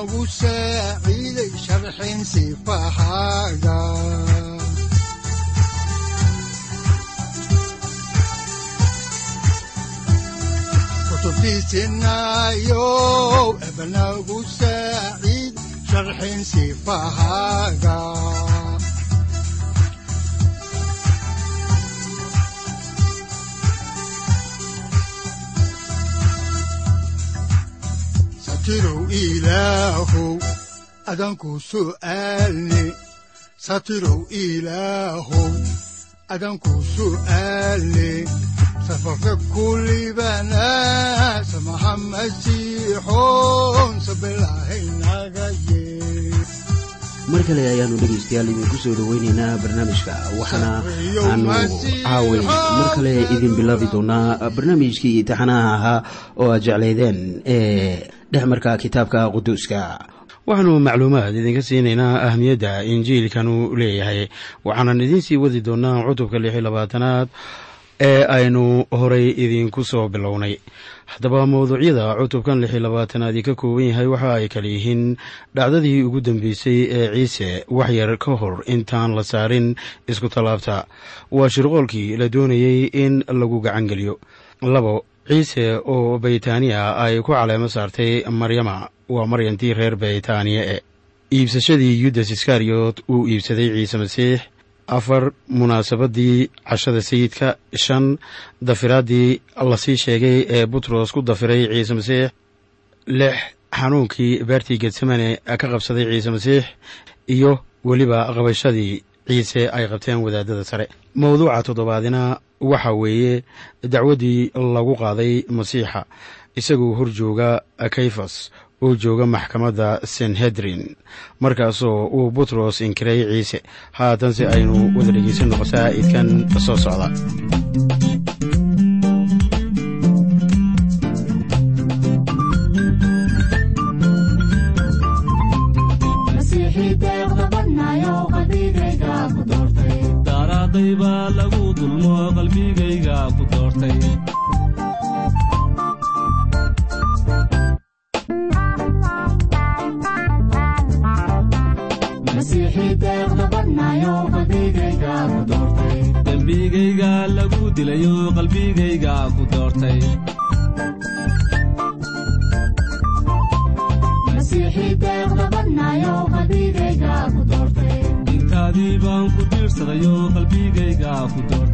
udanogu saaciiday sharxin sifahaaga kutubtiisinayow ebanagu saaciid sharxin sifahaaga satirow ilaahow adanku su'aalne satirow ilaahow adanku su'aalne safarka kulibana samaha masiixoon sabilahaynaga ye mar kale ayaanu dhegaystayaal idinku soo dhoweynaynaa barnaamijka waxaana aanu caaway mar kale idin bilaabi doonaa barnaamijkii imtixaanaha ahaa oo aad jeclaydeen ee dhexmarka kitaabka quduuska. Waxaanu macluumaad idinka siinaynaa ahmiyadda injiilkanu leeyahay waxaanan idiin sii wadi doonaa cutubka lix iyo labaatanaad ee aynu horay idiinku soo bilownay. Haddaba mawduucyada cutubkan lix iyo labaatanaadi ka kooban yahay waxa ay kala yihiin dhacdadii ugu dambeysay ee ciise waxyar ka hor intaan la saarin isku tallaabta. Waa shirqoolkii la doonayey in lagu gacangeliyo. Labo ciise oo baytaaniya ay ku caleemo saartay maryama. Waa maryantii reer baytaaniya e iibsashadii yudas iskariyot uu iibsaday ciise masiix afar munaasabadii cashada sayidka shan dafiraaddii la sii sheegay ee butros ku dafiray ciise masiix lix xanuunkii beertii getsemane ka qabsaday ciise masiix iyo weliba qabashadii ciise ay qabteen wadaadada sare. Mowduuca toddobaadina waxa weeye dacwaddii lagu qaaday masiixa isagoo hor jooga kayfas oo jooga maxkamadda senhedrin markaasoo uu butros inkiray ciise. Haatanse aynu wada dhegeysanno qasaa'idkan soo socda lagu dilayo qalbigayga ku doortay. Intaadii baan ku diirsadayo qalbigayga ku doortay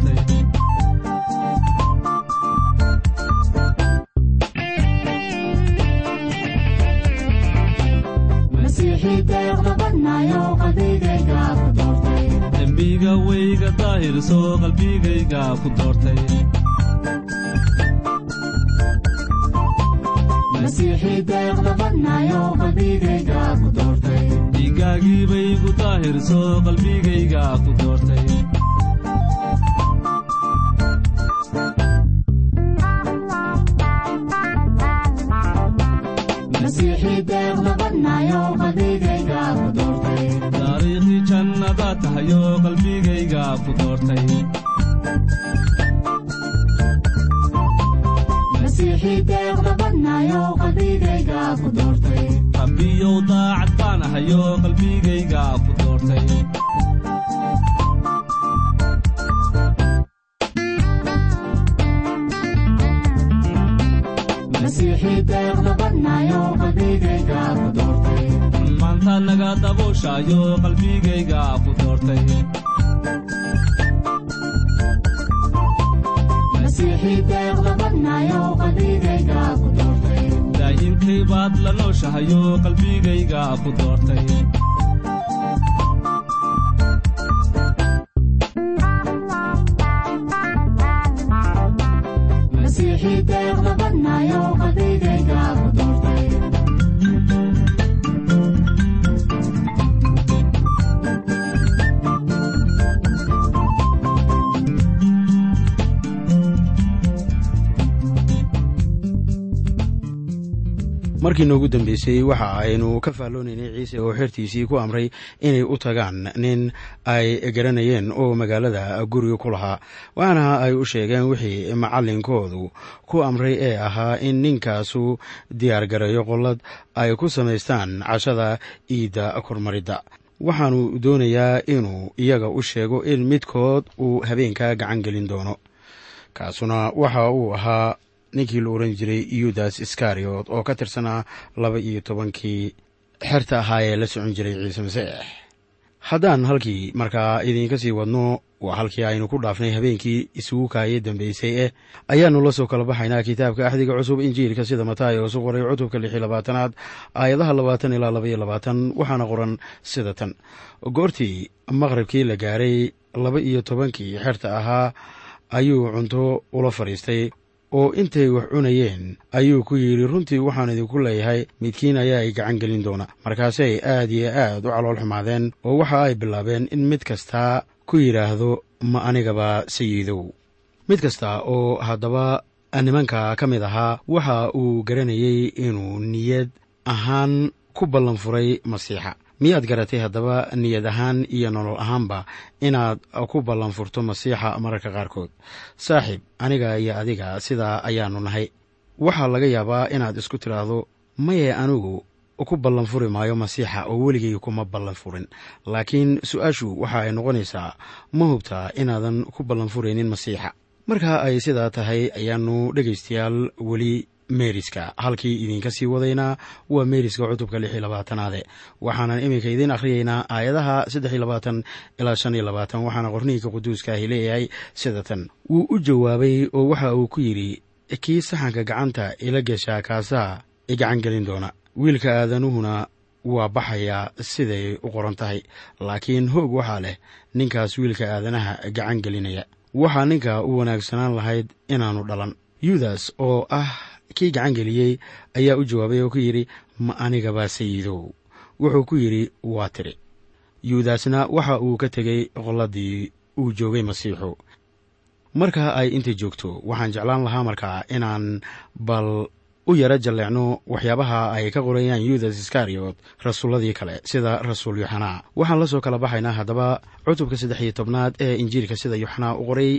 daahirso qalbigayga ku doortay. Taariikhdii jannada tahayo qalbigayga ku doortay. Rabbiyow daacad baan ahayo qalbigayga doortay maanta naga dabuushaayo qalbigayga ku doortay daa'imkay baad la nooshahayo qalbigayga ku doortay markii noogu dambeysay waxa aynu ka faalloonaynay ciise oo xertiisii ku amray inay u tagaan nin ay garanayeen oo magaalada guriga ku lahaa. Waxaana ay u sheegeen wixii macallinkoodu ku amray ee ahaa in ninkaasu diyaargareeyo qollad ay ku samaystaan cashada iidda kormaridda. Waxaanu doonayaa inuu iyaga u sheego in midkood uu habeenka gacan gelin doono. Kaasuna waxa uu ahaa ninkii la oran jiray yudas iskariot oo ka tirsanaa laba iyo tobankii xerta ahaa ee la socon jiray ciise masiix. Haddaan halkii markaa idiinka sii wadno waa halkii aynu ku dhaafnay habeenkii isugu kaayay dambeysay eh ayaannu la soo kala baxaynaa kitaabka axdiga cusub injiilka sida mataayo usu qoray cutubka lix labaatanaad aayadaha labaatan ilaa laba iyo labaatan waxaana qoran sida tan. Goortii maqribkii la gaaray laba iyo tobankii xerta ahaa ayuu cunto ula fadhiistay oo intay wax cunayeen ayuu ku yidhi runtii waxaan idinku leeyahay midkiin ayaa ay gacan gelin doona. Markaasay aad iyo aad u calool xumaadeen oo waxa ay bilaabeen in mid kastaa ku yidhaahdo ma anigaba sayidow. Mid kasta oo haddaba nimanka ka mid ahaa waxa uu garanayey inuu niyad ahaan ku ballan furay masiixa miyaad garatay haddaba niyad ahaan iyo nolol ahaanba inaad ku ballan furto masiixa mararka qaarkood. Saaxiib aniga iyo adiga sidaa ayaannu nahay. Waxaa laga yaabaa inaad isku tidhaahdo maye anigu ku ballan furi maayo masiixa oo weligay kuma ballan furin. Laakiin su'aashu waxa ay noqonaysaa ma hubtaa inaadan ku ballan furaynin masiixa. Marka ay sidaa tahay ayaannu dhegaystayaal weli meeriska. Halkii idinka sii wadaynaa waa meeriska cutubka lix iyo labaatanaade waxaanan iminka idiin akhriyaynaa aayadaha saddex iyo labaatan ilaa shan iyo labaatan waxaana qorniinka quduuska ahi leeyahay sida tan wuu u jawaabay oo waxa uu ku yidhi kii saxanka gacanta ila geshaa kaasaa i gacan gelin doona. Wiilka aadanuhuna waa baxayaa siday u qoran tahay laakiin hoog waxaa leh ninkaas wiilka aadanaha gacan gelinaya. Waxaa ninka u wanaagsanaan lahayd inaannu dhalan. Yudas oo ah kii gacan geliyey ayaa u jawaabay oo ku yidhi ma anigaba sayidow wuxuu ku yidhi waa tiri. Yuudasna waxa uu ka tegey qolladii uu joogay masiixu. Marka ay inta joogto waxaan jeclaan lahaa markaa inaan bal u yaro jalleecno waxyaabaha ay ka qorayaan yudas iskariot rasuulladii kale sida rasuul yoxanaa waxaan la soo kala baxaynaa haddaba cutubka saddex iyo tobnaad ee injiilka sida yoxanaa u qoray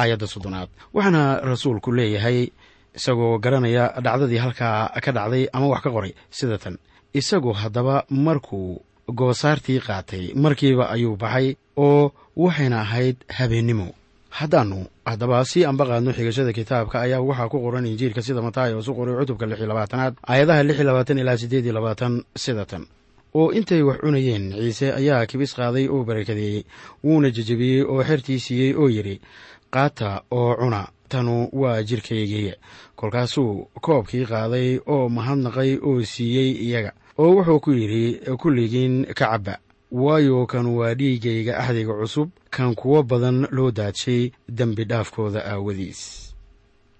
aayadda soddonaad. Waxaana rasuulku leeyahay isagoo garanaya dhacdadii halkaa ka dhacday ama wax ka qoray. Sida tan isagu haddaba markuu goosaartii qaatay markiiba ayuu baxay oo waxayna ahayd habeennimo haddaannu haddaba si anba qaadno xigashada kitaabka ayaa waxaa ku qoran injiilka sida mataayo su qoray cutubka lix iyo labaatanaad aayadaha lix iyo labaatan ilaa siddeed iyo labaatan. Sida tan oo intay wax cunayeen ciise ayaa kibis qaaday oo barakadeeyey wuuna jejebiyey oo xertii siiyey oo yidhi qaata oo cuna tanu waa jirkaygii. Kolkaasuu koobkii qaaday oo mahadnaqay oo siiyey iyaga oo wuxuu ku yidhi kulligiin ka cabba waayo kan waa dhiiggayga axdiga cusub kan kuwo badan loo daadshay dembi dhaafkooda aawadiis.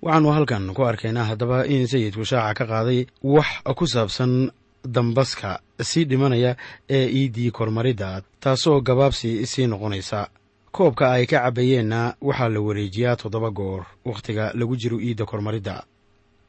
Waxaannu halkan ku arkaynaa haddaba in sayidku shaaca ka qaaday wax ku saabsan dambaska sii dhimanaya ee iiddii kormaridda taasoo gabaabsi sii noqonaysa koobka ay ka cabbayeenna waxaa la wareejiyaa toddoba goor wakhtiga lagu jiro iidda kormaridda.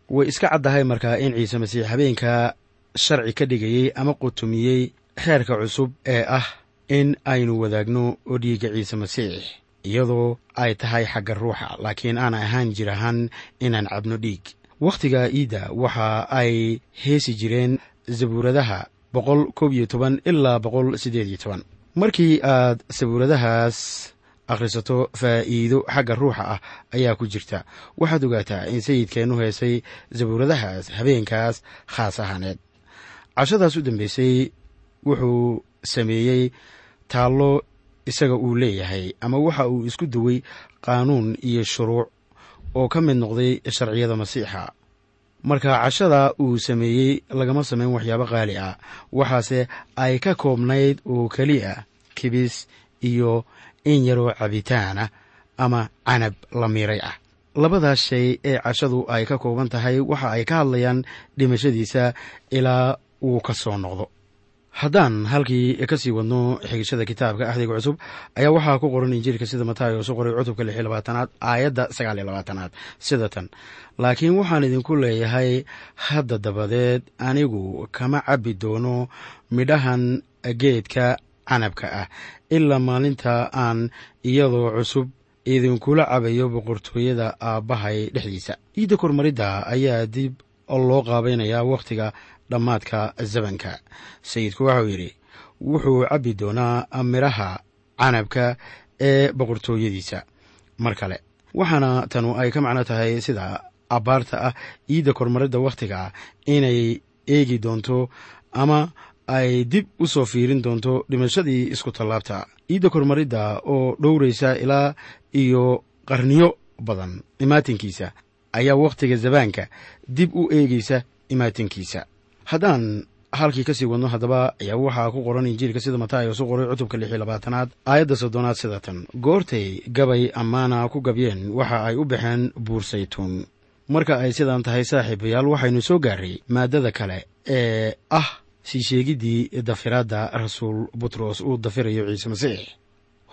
Way iska caddahay markaa in ciise masiix habeenka sharci ka dhigayey ama qutumiyey xeerka cusub ee ah in aynu wadaagno oo dhiigga ciise masiix iyadoo ay tahay xagga ruuxa laakiin aan ahaan jir ahaan inaan cabno dhiig. Wakhtiga iidda waxa ay heesi jireen sabuuradaha boqol koob iyo toban ilaa boqol siddeed iyo toban markii aad sabuuradahaas akhrisato faa'iido xagga ruuxa ah ayaa ku jirta. Waxaad ogaataa in sayidkeennu heesay sabuuradahaas habeenkaas khaas ahaaneed. Cashadaas u dambeysay wuxuu sameeyey taallo isaga uu leeyahay ama waxa uu isku duway qaanuun iyo shuruuc oo ka mid noqday sharciyada masiixa marka cashada uu sameeyey lagama samayn waxyaabo qaali ah. Waxaase ay ka koobnayd oo keliya kibis iyo in yaroo cabitaana ama canab la miiray ah. Labadaas shay ee cashadu ay ka kooban tahay waxa ay ka hadlayaan dhimashadiisa ilaa uu ka soo noqdo haddaan halkii ka sii wadno xigashada kitaabka axdiga cusub ayaa waxaa ku qoran injiilka sida mataayo su qoray cutubka lix labaatanaad aayadda sagaal iyo labaatanaad sida tan. Laakiin waxaan idinku leeyahay hadda dabadeed anigu kama cabbi doono midhahan geedka canabka ah ilaa maalinta aan iyadoo cusub idinkula cabayo boqortooyada aabbahay dhexdiisa. Ciidda kormaridda ayaa dib loo qaabaynayaa wakhtiga dhammaadka zabanka. Sayidku waxau yidhi wuxuu cabbi doonaa midhaha canabka ee boqortooyadiisa. Mar kale waxaana tanu ay ka macno tahay sida abbaarta ah ciidda kormaridda wakhtiga inay eegi doonto ama ay dib u soo fiirin doonto dhimashadii isku tallaabta. Ciidda kormaridda oo dhowraysa ilaa iyo qarniyo badan. Imaatinkiisa ayaa wakhtiga zabaanka dib u eegaysa imaatinkiisa. Haddaan halkii ka sii wadno haddaba ayaa waxaa ku qoran injiilka sida mataayo su qoray cutubka lix iyo labaatanaad aayadda soddonaad sida tan. Goortay gabay ammaana ku gabyeen waxa ay u baxeen buursaytuun marka ay sidan tahay saaxiibayaal waxaynu soo gaaray maaddada kale ee ah sii sheegiddii dafiraadda rasuul butros uu dafirayo ciise masiix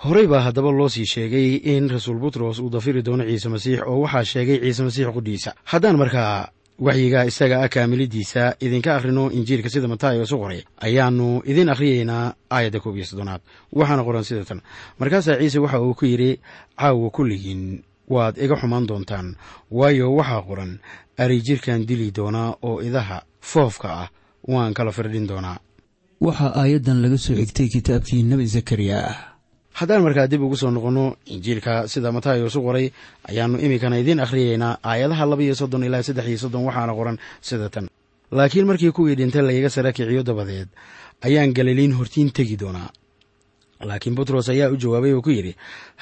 horey baa haddaba loo sii sheegay in rasuul butros uu dafiri doono ciise masiix oo waxaa sheegay ciise masiix qudhiisa haddaan markaa waxyiga isaga ah kaamilidiisa idinka akhrino injiilka sida mataayo su qoray ayaannu idin akhriyeynaa aayadda koob iyo soddonaad. Waxaana qoran sida tan. Markaasaa ciise waxa uu ku yidhi caawa kulligiin waad iga xumaan doontaan. Waayo waxaa qoran ari jirkan dili doonaa oo idaha foofka ah waan kala firdhin doonaa. Waxaa aayaddan laga soo xigtay kitaabkii nebi zakariya haddaan markaa dib ugu soo noqonno injiilka sida mataayo su qoray ayaannu iminkana idiin akhriyeynaa aayadaha laba iyo soddon ilaa saddex iyo soddon waxaana qoran sida tan. Laakiin markii kuwii dhintay lagaga sara kiciyo dabadeed ayaan galiliin hortiin tegi doonaa. Laakiin butros ayaa u jawaabay oo ku yidhi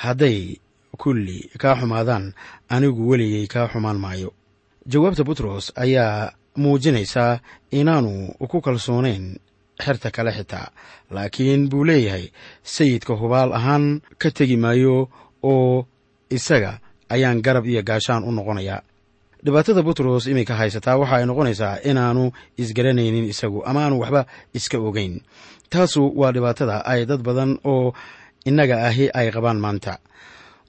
hadday kulli kaa xumaadaan anigu weligay kaa xumaan maayo. Jawaabta butros ayaa muujinaysaa inaanu ku kalsoonayn xerta kale xitaa laakiin buu leeyahay sayidka hubaal ahaan ka tegi maayo oo isaga ayaan garab iyo gaashaan u noqonayaa. Dhibaatada butros iminka haysataa waxa ay noqonaysaa inaanu isgaranaynin isagu ama aanu waxba iska ogeyn. Taasu waa dhibaatada ay dad badan oo innaga ahi ay qabaan maanta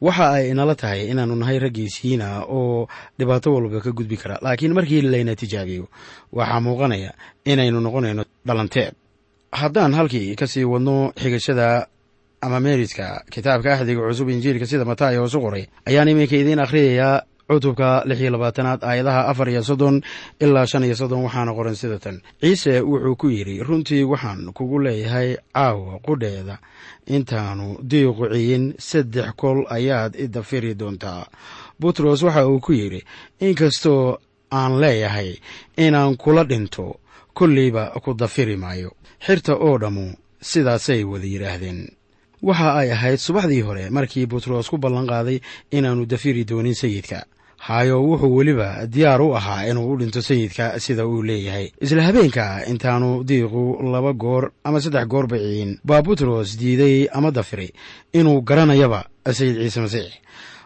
waxa ay inala tahay inaannu nahay raggiisiina oo dhibaato walba ka gudbi kara. Laakiin markii layna tijaabiyo waxaa muuqanaya inaynu noqonayno dhalanteed. Haddaan halkii ka sii wadno xigashada ama meeriska kitaabka axdiga cusub injiilka sida mataayo hoosu qoray ayaan iminka idiin akhriyayaa cutubka lix iyo labaatanaad aayadaha afar iyo soddon ilaa shan iyo soddon waxaana qoran sida tan. Ciise wuxuu ku yidhi runtii waxaan kugu leeyahay caawa qudheeda. Intaanu diiqu ciyin saddex kol ayaad idafiri doontaa. Butros waxa uu ku yidhi inkastoo aan leeyahay inaan kula dhinto kolleyba ku dafiri maayo. Xirta oo dhammu sidaasay wada yidhaahdeen. Waxa ay ahayd subaxdii hore markii butros ku ballan qaaday inaannu dafiri doonin sayidka haayo wuxuu weliba diyaar u ahaa inuu u dhinto sayidka sida uu leeyahay. Isla habeenka intaanu diiqu laba goor ama saddex goor baciyin baa butros diiday ama dafiray inuu garanayaba sayid ciise masiix.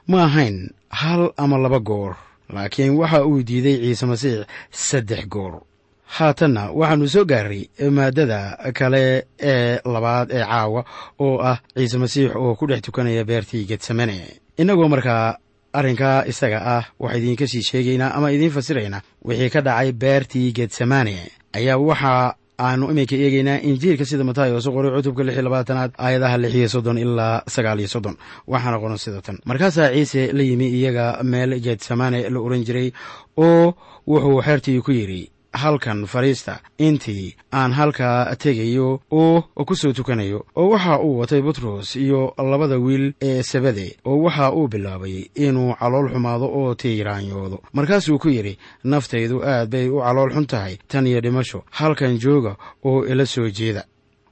Ma ahayn hal ama laba goor laakiin waxa uu diiday ciise masiix saddex goor. Haatanna waxaannu soo gaaray maaddada kale ee labaad ee caawa oo ah ciise masiix oo ku dhex tukanaya beertii getsemane. Innagoo markaa arrinkaa isaga ah wax idiinka sii sheegaynaa ama idiin fasiraynaa wixii ka dhacay beertii getsemane. Ayaa waxa aanu iminka eegeynaa injiilka sida mataayo su qoray cutubka lix iyo labaatanaad aayadaha lix iyo soddon ilaa sagaal iyo soddon. Waxaana qoran sida tan. Markaasaa ciise la yimi iyaga meel getsemane la oran jiray oo wuxuu xeertii ku yidhi halkan fadhiista intii aan halkaa tegayo oo ku soo tukanayo oo waxa uu watay butros iyo labada wiil ee sabade oo waxa uu bilaabay inuu calool xumaado oo tiiraanyoodo markaasuu ku yidhi naftaydu aad bay u calool xun tahay tan iyo dhimasho halkan jooga oo ila soo jeeda.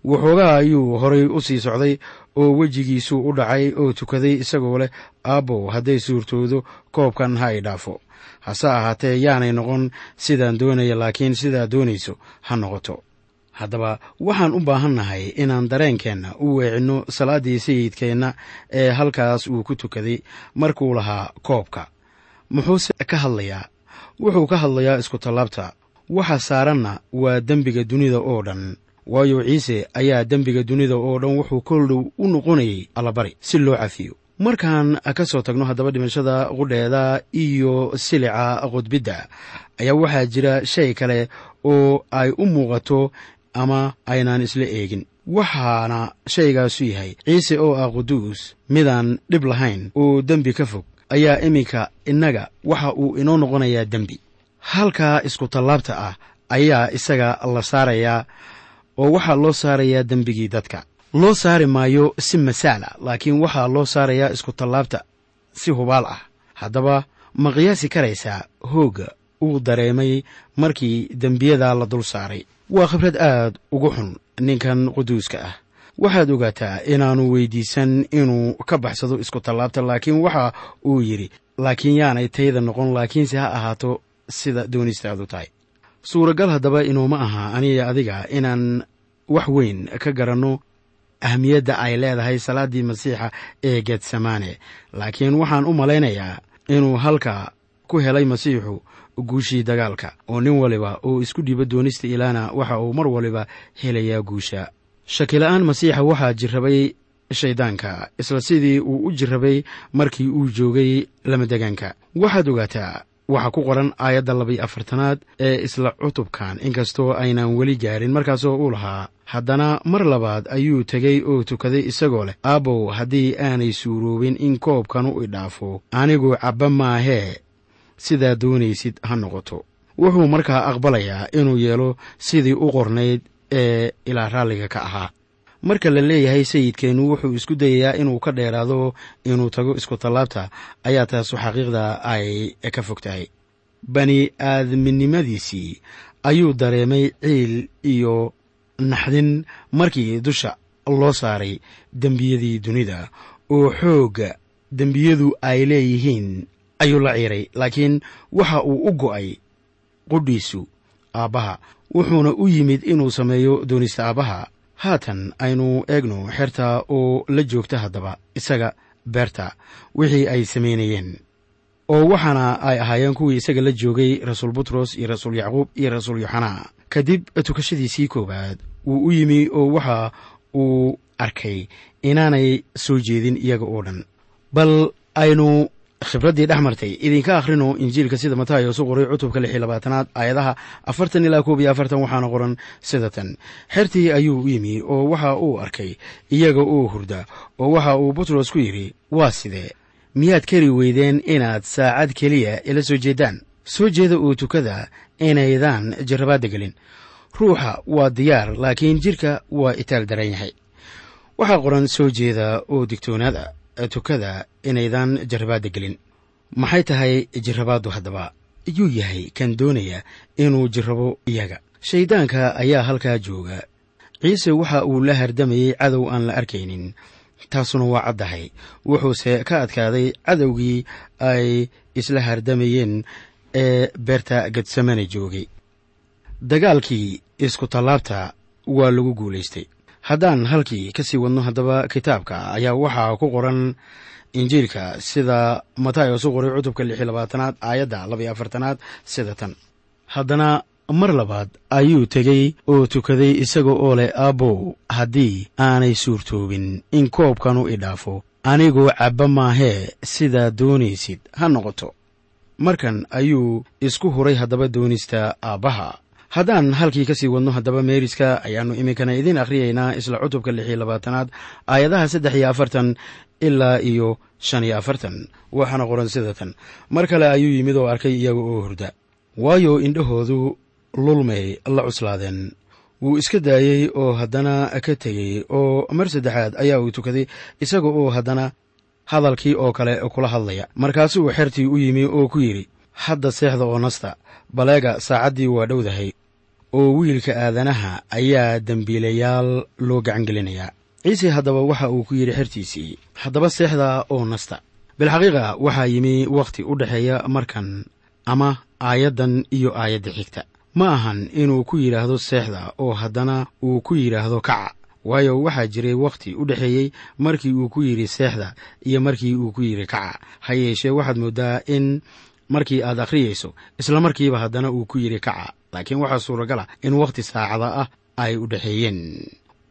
Waxoogaa ayuu horay u sii socday oo wejigiisuu u dhacay oo tukaday isagoo leh aabbow hadday suurtoodo koobkan ha i dhaafo hase ahaatee yaanay noqon sidaan doonaya laakiin sidaa doonayso ha noqoto. Haddaba waxaan u baahannahay inaan dareenkeenna u weecinno salaaddii sayidkeenna ee halkaas uu ku tukaday markuu lahaa koobka. Muxuuse ka hadlayaa? Wuxuu ka hadlayaa iskutallaabta waxa saaranna waa dembiga dunida oo dhan. Waayo ciise ayaa dembiga dunida oo dhan wuxuu koldhow u noqonayay allabari si loo cafiyo markaan ka soo tagno haddaba dhimashada qudheeda iyo silica qudbidda ayaa waxaa jira shay kale oo ay u muuqato ama aynaan isla eegin. Waxaana shaygaasu yahay ciise oo ah quduus midaan dhib lahayn oo dembi ka fog ayaa iminka innaga waxa uu inoo noqonayaa dembi. Halkaa iskutallaabta ah ayaa isaga la saarayaa oo waxaa loo saarayaa dembigii dadka loo saari maayo si masaala laakiin waxaa loo saarayaa iskutallaabta si hubaal ah. Haddaba ma qiyaasi karaysaa hoogga uu dareemay markii dembiyada la dul saaray. Waa khibrad aad ugu xun ninkan quduuska ah. Waxaad ogaataa inaannu weydiisan inuu ka baxsado iskutallaabta laakiin waxa uu yidhi laakiin yaanay tayda noqon laakiinse ha ahaato sida doonistaadu tahay. Suuragal haddaba inuuma aha aniga adiga inaan wax weyn ka garanno ahmiyadda ay leedahay salaaddii masiixa ee geetsamaane laakiin waxaan u malaynayaa inuu halka ku helay masiixu guushii dagaalka oo nin waliba uu isku dhiibo doonista ilaana waxa uu mar waliba helayaa guusha. Shakila-aan masiixa waxaa jirrabay shayddaanka isla sidii uu u jirrabay markii uu joogay lamadegaanka waxaad ogaataa waxaa ku qoran aayadda labiyo afartanaad ee isla cutubkan inkastoo aynaan weli gaarin markaasoo uu lahaa haddana mar labaad ayuu tegey oo tukaday isagoo leh aabbow haddii aanay suuroobin in koobkanu idhaafo anigu cabba maahee sidaa doonaysid ha noqoto. Wuxuu markaa aqbalayaa inuu yeelo sidii u qornayd ee ilaa raalliga ka ahaa marka la leeyahay sayidkeennu wuxuu isku dayayaa inuu ka dheeraado inuu tago iskutallaabta ayaa taasu xaqiiqda ay ka fog tahay bani aadminimadiisii ayuu dareemay ciil iyo naxdin markii dusha loo saaray dembiyadii dunida. Oo xoogga dembiyadu ay leeyihiin ayuu la ciiray laakiin waxa uu u go'ay qudhiisu aabbaha wuxuuna u yimid inuu sameeyo doonista aabbaha haatan aynu eegno xerta oo la joogta haddaba isaga beerta wixii ay samaynayeen oo waxaana ay ahaayeen kuwii isaga la joogay rasuul butros iyo rasuul yacquub iyo rasuul yoxanaa kadib tukashadiisii koowaad wuu u yimi oo waxa uu arkay inaanay soo jeedin iyaga oo dhan. Bal aynu khibraddii dhex martay. Idinka akhrino injiilka sida mataayo su qoray cutubka lix iyo labaatanaad aayadaha afartan ilaa koob iyo afartan waxaana qoran sida tan. Xertii ayuu u yimi oo waxa uu arkay iyaga oo hurda oo waxa uu butros ku yidhi waa sidee? Miyaad kari weydeen inaad saacad keliya ila soo jeeddaan soo jeeda oo tukada inaydaan jarrabaadda gelin. Ruuxa waa diyaar laakiin jidhka waa itaal daran yahay. Waxaa qoran soo jeeda oo digtoonaada tukada inaydan jarrabaadda gelin. Maxay tahay jirrabaaddu haddaba? Yuu yahay kan doonaya inuu jirrabo iyaga. Shayddaanka ayaa halkaa jooga. Ciise waxa uu la hardamayey cadow aan la arkaynin. Taasuna waa caddahay. Wuxuuse ka adkaaday cadowgii ay isla hardamayeen ee beerta gedsamane joogay. Dagaalkii isku tallaabta waa lagu guulaystay haddaan halkii ka sii wadno haddaba kitaabka ayaa waxaa ku qoran injiilka sida matayos u qoray cutubka lix iyo labaatanaad aayadda laba iyo afartanaad sida tan. Haddana mar labaad ayuu tegey oo tukaday isaga oo leh aabbow haddii aanay suurtoobin in koobkanu idhaafo anigoo cabba maahee sidaa doonaysid ha noqoto. Markan ayuu isku huray haddaba doonista aabbaha haddaan halkii ka sii wadno haddaba meeriska ayaannu iminkana idiin akhriyaynaa isla cutubka lix iyo labaatanaad aayadaha saddex iyo afartan ilaa iyo shan iyo afartan. Waxaana qoran sida tan. Mar kale ayuu yimid oo arkay iyaga oo hurda. Waayo indhahoodu lulmay la cuslaadeen. Wuu iska daayey oo haddana ka tegey oo mar saddexaad ayaa uu tukaday isaga oo haddana hadalkii oo kale kula hadlaya. Markaasuu xertii u yimi oo ku yidhi hadda seexda oo nasta baleega saacaddii waa dhowdahay. Oo wiilka aadanaha ayaa dembiilayaal loo gacangelinayaa ciise haddaba waxa uu ku yidhi xertiisii haddaba seexda oo nasta. Bilxaqiiqa waxaa yimi wakhti u dhexeeya markan ama aayaddan iyo aayadda xigta. Ma ahan inuu ku yidhaahdo seexda oo haddana uu ku yidhaahdo kaca. Waayo waxaa jiray wakhti u dhexeeyey markii uu ku yidhi seexda iyo markii uu ku yidhi kaca. Ha yeeshee waxaad mooddaa in markii aad akhriyayso isla markiiba haddana uu ku yidhi kaca. Laakiin waxaa suuragala in wakhti saacada ah ay u dhexeeyeen.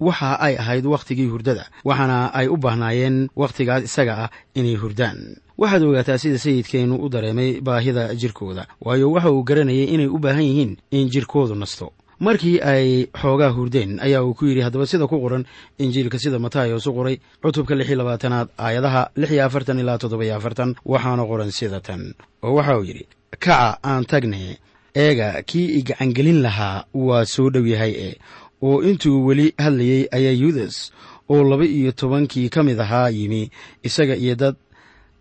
Waxa ay ahayd wakhtigii hurdada waxaana ay u baahnaayeen wakhtigaas isaga ah inay hurdaan. Waxaad ogaataa sida sayidkeennu u dareemay baahida jirkooda waayo waxa uu garanayay inay u baahan yihiin in jirkoodu nasto markii ay xoogaa hurdeen ayaa uu ku yidhi haddaba sida ku qoran injiilka sida matayos u qoray cutubka lix iyo labaatanaad aayadaha lix iyo afartan ilaa toddoba-iyo afartan waxaana qoran sida tan. Oo waxa uu yidhi kaca aan tagne eega kii i gacangelin lahaa waa soo dhow yahay e oo intuu weli hadlayey ayaa yudas oo laba iyo tobankii ka mid ahaa yimi isaga iyo dad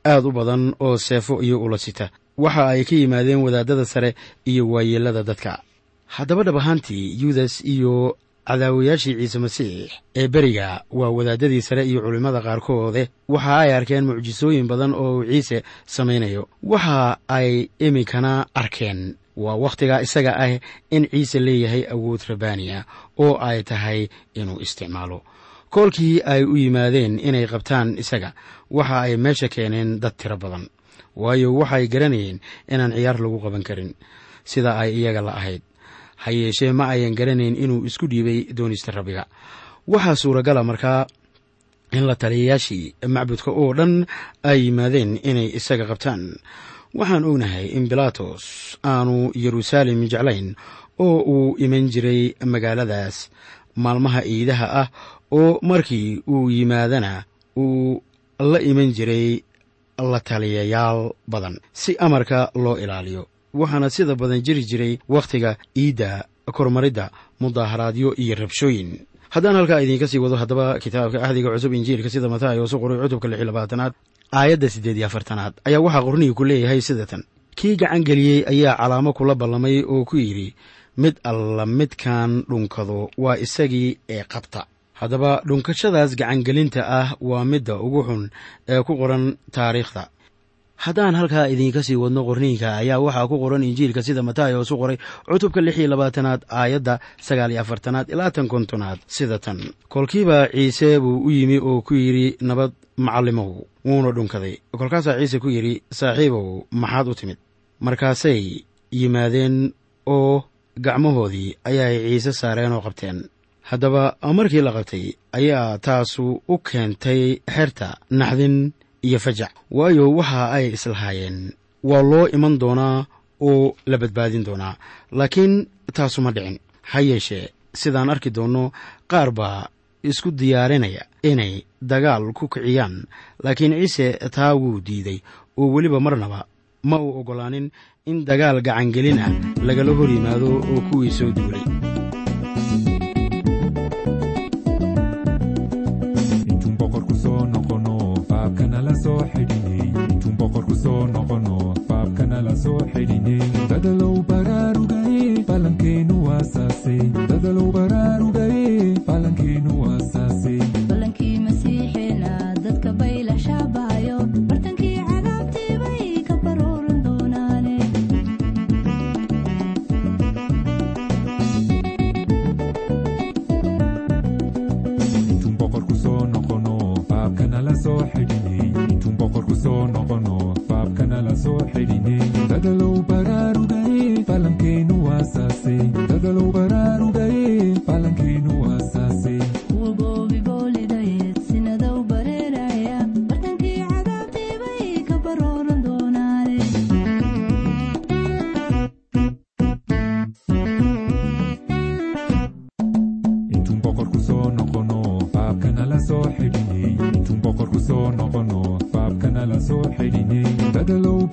aad u badan oo seefo iyo ula sita. Waxa ay ka yimaadeen wadaadada sare iyo waayeellada dadka haddaba dhab ahaantii yudas iyo cadaawayaashii ciise masiix ee beriga waa wadaadadii sare iyo culimmada qaarkoode waxa ay arkeen mucjisooyin badan oo uu ciise samaynayo. Waxa ay iminkana arkeen waa wakhtigaa isaga ah in ciise leeyahay awood rabbaaniya oo ay tahay inuu isticmaalo. Koolkii ay u yimaadeen inay qabtaan isaga waxa ay meesha keeneen dad tiro badan waayo waxay garanayeen inaan ciyaar lagu qaban karin. Sida ay iyaga la ahayd ha yeeshee ma ayan garanayn inuu isku dhiibay doonista rabbiga. Waxaa suuragala markaa in la taliyayaashii macbudka oo dhan ay yimaadeen inay isaga qabtaan. Waxaan ognahay in bilaatos aanu yeruusaalem jeclayn oo uu iman jiray magaaladaas. Maalmaha iidaha ah oo markii uu yimaadana uu la iman jiray la taliyayaal badan si amarka loo ilaaliyo waxaana sida badan jiri jiray wakhtiga iidda kormaridda mudaaharaadyo iyo rabshooyin. Haddaan halkaa idiinka sii wado haddaba kitaabka ahdiga cusub injiilka sida mataayo su qoray cutubka lix labaatanaad aayadda siddeed iyo afartanaad ayaa waxaa qornihii ku leeyahay sida tan. Kii gacangeliyey ayaa calaamo kula ballamay oo ku yidhi mid alla midkaan dhunkado waa isagii ee qabta. Haddaba dhunkashadaas gacangelinta ah waa midda ugu xun ee ku qoran taariikhda haddaan halkaa idiinka sii wadno qorniinka ayaa waxaa ku qoran injiilka sida matayos u qoray cutubka lix iyo labaatanaad aayadda sagaal iyo afartanaad ilaa tan kontonaad. Sida tan kolkiiba ciise buu u yimi oo ku yidhi nabad macallimow wuuna dhunkaday. Kolkaasaa ciise ku yidhi saaxiibow maxaad u timid? Markaasay yimaadeen oo gacmahoodii ayaay ciise saareen oo qabteen. Haddaba markii la qabtay ayaa taasu u keentay xerta naxdin iyo fajac. Waayo waxa ay islahaayeen waa loo iman doonaa oo la badbaadin doonaa. Laakiin taasu ma dhicin. Ha yeeshee sidaan arki doonno qaar baa isku diyaarinaya inay dagaal ku kiciyaan. Laakiin ciise taa wuu diiday oo weliba marnaba ma uu oggolaanin in dagaal gacangelin ah lagala hor yimaado oo kuwii soo duulay dadalow baraarugaye balankeenu waasaase dadalow baraarugaye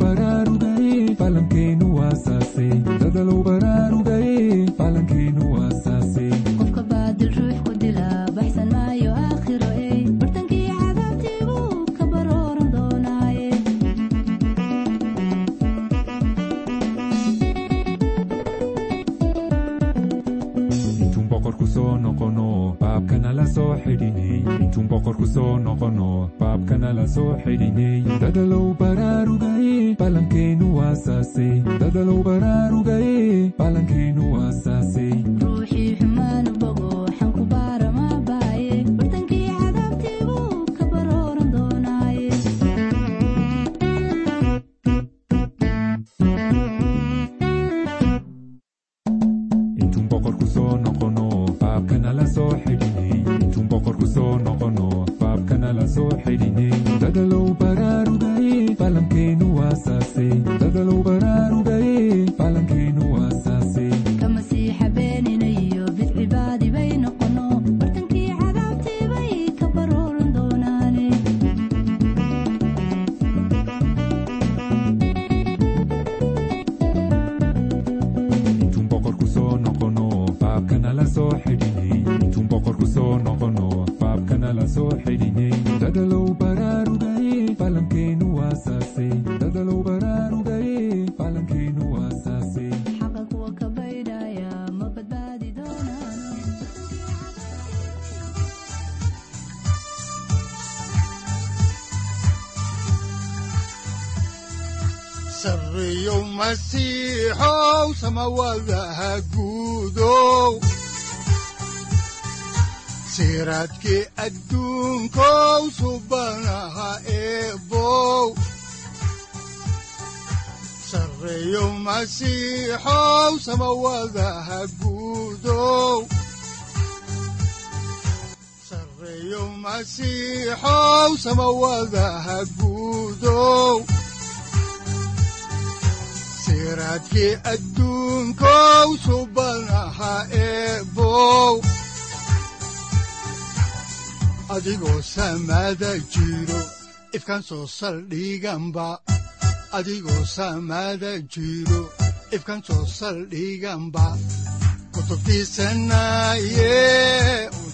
dadalow guudow siraadkii adduunkow subanaha eebow sarreeyow masiixow samawadaha guudow sarreeyow masiixow samawadaha guudow siraadkii adduunkow subanaha eebow adigoo samada jiro ifkan soo saldhiganba adigoo samada jiro ifkan soo saldhiganba saaciiday